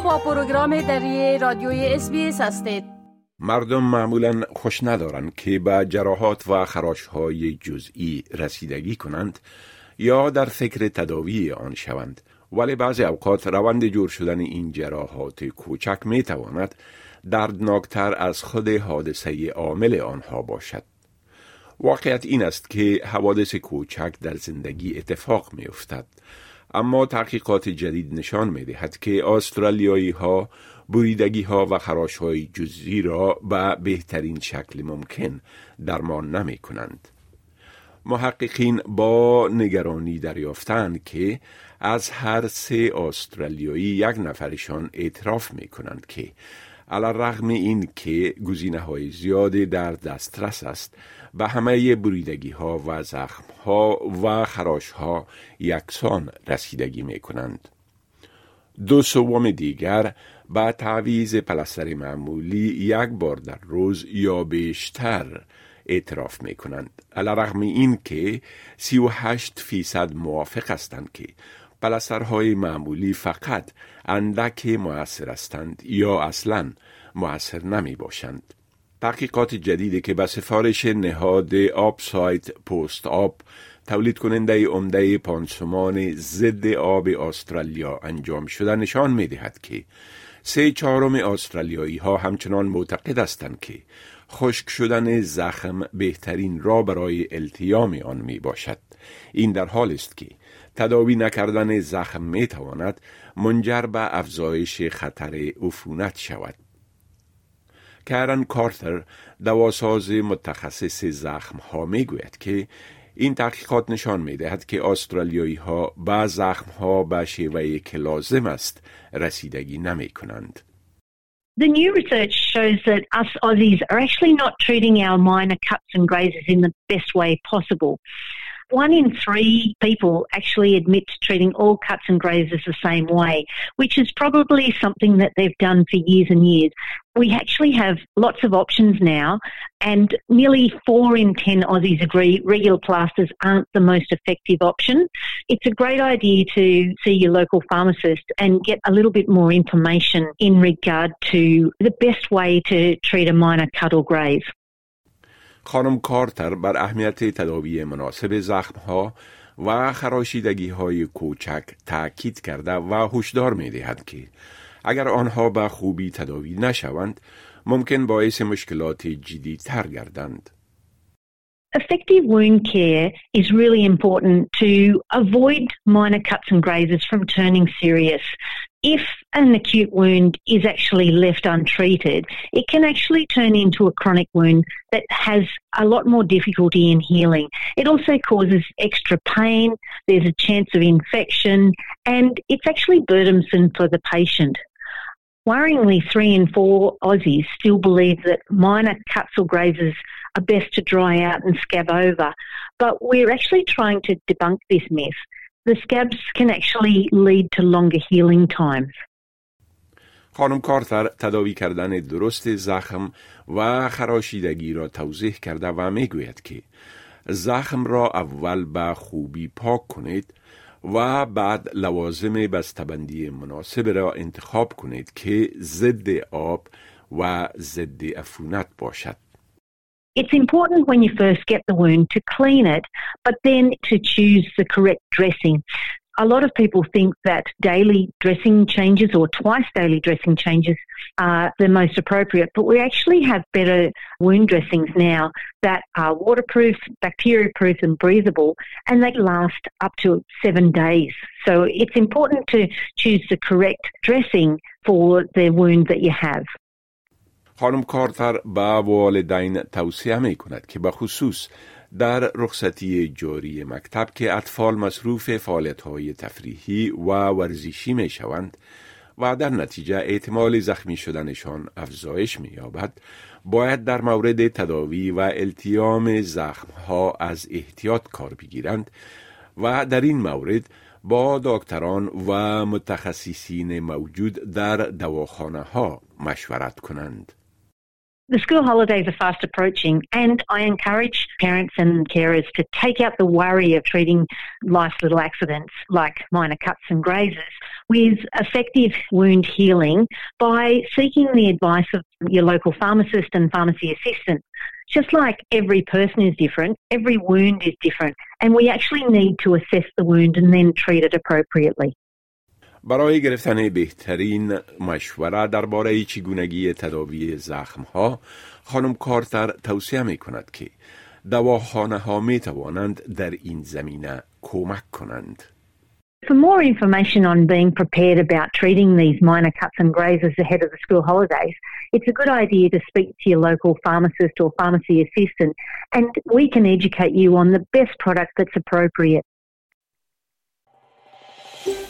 با پروگرام دری رادیوی اس هستید. مردم معمولا خوش ندارند که به جراحات و خراش های جزئی رسیدگی کنند یا در فکر تداوی آن شوند. ولی بعضی اوقات روند جور شدن این جراحات کوچک می تواند دردناکتر از خود حادثه عامل آنها باشد. واقعیت این است که حوادث کوچک در زندگی اتفاق می افتد. اما تحقیقات جدید نشان می دهد که آسترالیایی ها بریدگی ها و خراش های جزی را به بهترین شکل ممکن درمان نمی کنند. محققین با نگرانی دریافتند که از هر سه استرالیایی یک نفرشان اعتراف می کنند که علا رغم این که گزینه های زیادی در دسترس است به همه بریدگی ها و زخم ها و خراش ها یکسان رسیدگی می کنند. دو سوم دیگر با تعویز پلستر معمولی یک بار در روز یا بیشتر اعتراف می کنند. رغم این که 38 فیصد موافق هستند که پلسترهای معمولی فقط اندک موثر هستند یا اصلا موثر نمی باشند. تحقیقات جدیدی که به سفارش نهاد آب سایت پست آب تولید کننده عمده پانسمان ضد آب استرالیا انجام شده نشان می دهد که سه چهارم استرالیایی ها همچنان معتقد هستند که خشک شدن زخم بهترین را برای التیام آن می باشد. این در حال است که تداوی نکردن زخم می تواند منجر به افزایش خطر عفونت شود. کارن کارتر دواساز متخصص زخم ها می گوید که این تحقیقات نشان می دهد که استرالیایی ها با زخم ها به شیوه که لازم است رسیدگی نمی کنند. The new research shows that us Aussies are actually not treating our minor cuts and grazes in the best way possible. One in three people actually admit to treating all cuts and grazes the same way, which is probably something that they've done for years and years. We actually have lots of options now, and nearly four in 10 Aussies agree regular plasters aren't the most effective option. It's a great idea to see your local pharmacist and get a little bit more information in regard to the best way to treat a minor cut or graze. خانم کارتر بر اهمیت تداوی مناسب زخم ها و خراشیدگی های کوچک تاکید کرده و هشدار می دهد که اگر آنها به خوبی تداوی نشوند ممکن باعث مشکلات جدی تر گردند. Effective wound care is really important to avoid minor cuts and grazes from turning serious. If an acute wound is actually left untreated, it can actually turn into a chronic wound that has a lot more difficulty in healing. It also causes extra pain, there's a chance of infection, and it's actually burdensome for the patient. Worryingly, three in four Aussies still believe that minor cuts or grazes are best to dry out and scab over. But we're actually trying to debunk this myth. The scabs can actually lead to longer healing times. خانم کارتر تداوی کردن درست زخم و خراشیدگی را توضیح کرده و می‌گوید که زخم را اول به خوبی پاک کنید و بعد لوازم بستبندی مناسب را انتخاب کنید که ضد آب و ضد عفونت باشد. It's important when you first get the wound to clean it, but then to choose the correct dressing. A lot of people think that daily dressing changes or twice daily dressing changes are the most appropriate, but we actually have better wound dressings now that are waterproof, bacteria proof, and breathable, and they last up to seven days. So it's important to choose the correct dressing for the wound that you have. خانم کارتر به والدین توصیه می کند که به خصوص در رخصتی جاری مکتب که اطفال مصروف فعالیت های تفریحی و ورزشی می شوند و در نتیجه احتمال زخمی شدنشان افزایش می یابد باید در مورد تداوی و التیام زخم ها از احتیاط کار بگیرند و در این مورد با دکتران و متخصصین موجود در دواخانه ها مشورت کنند. The school holidays are fast approaching, and I encourage parents and carers to take out the worry of treating life's little accidents like minor cuts and grazes with effective wound healing by seeking the advice of your local pharmacist and pharmacy assistant. Just like every person is different, every wound is different, and we actually need to assess the wound and then treat it appropriately. برای گرفتن بهترین مشوره درباره چگونگی تداوی زخم ها خانم کارتر توصیه می کند که دواخانه ها می توانند در این زمینه کمک کنند. For more information on being prepared about treating these minor cuts and grazes ahead of the school holidays, it's a good idea to speak to your local pharmacist or pharmacy assistant and we can educate you on the best product that's appropriate.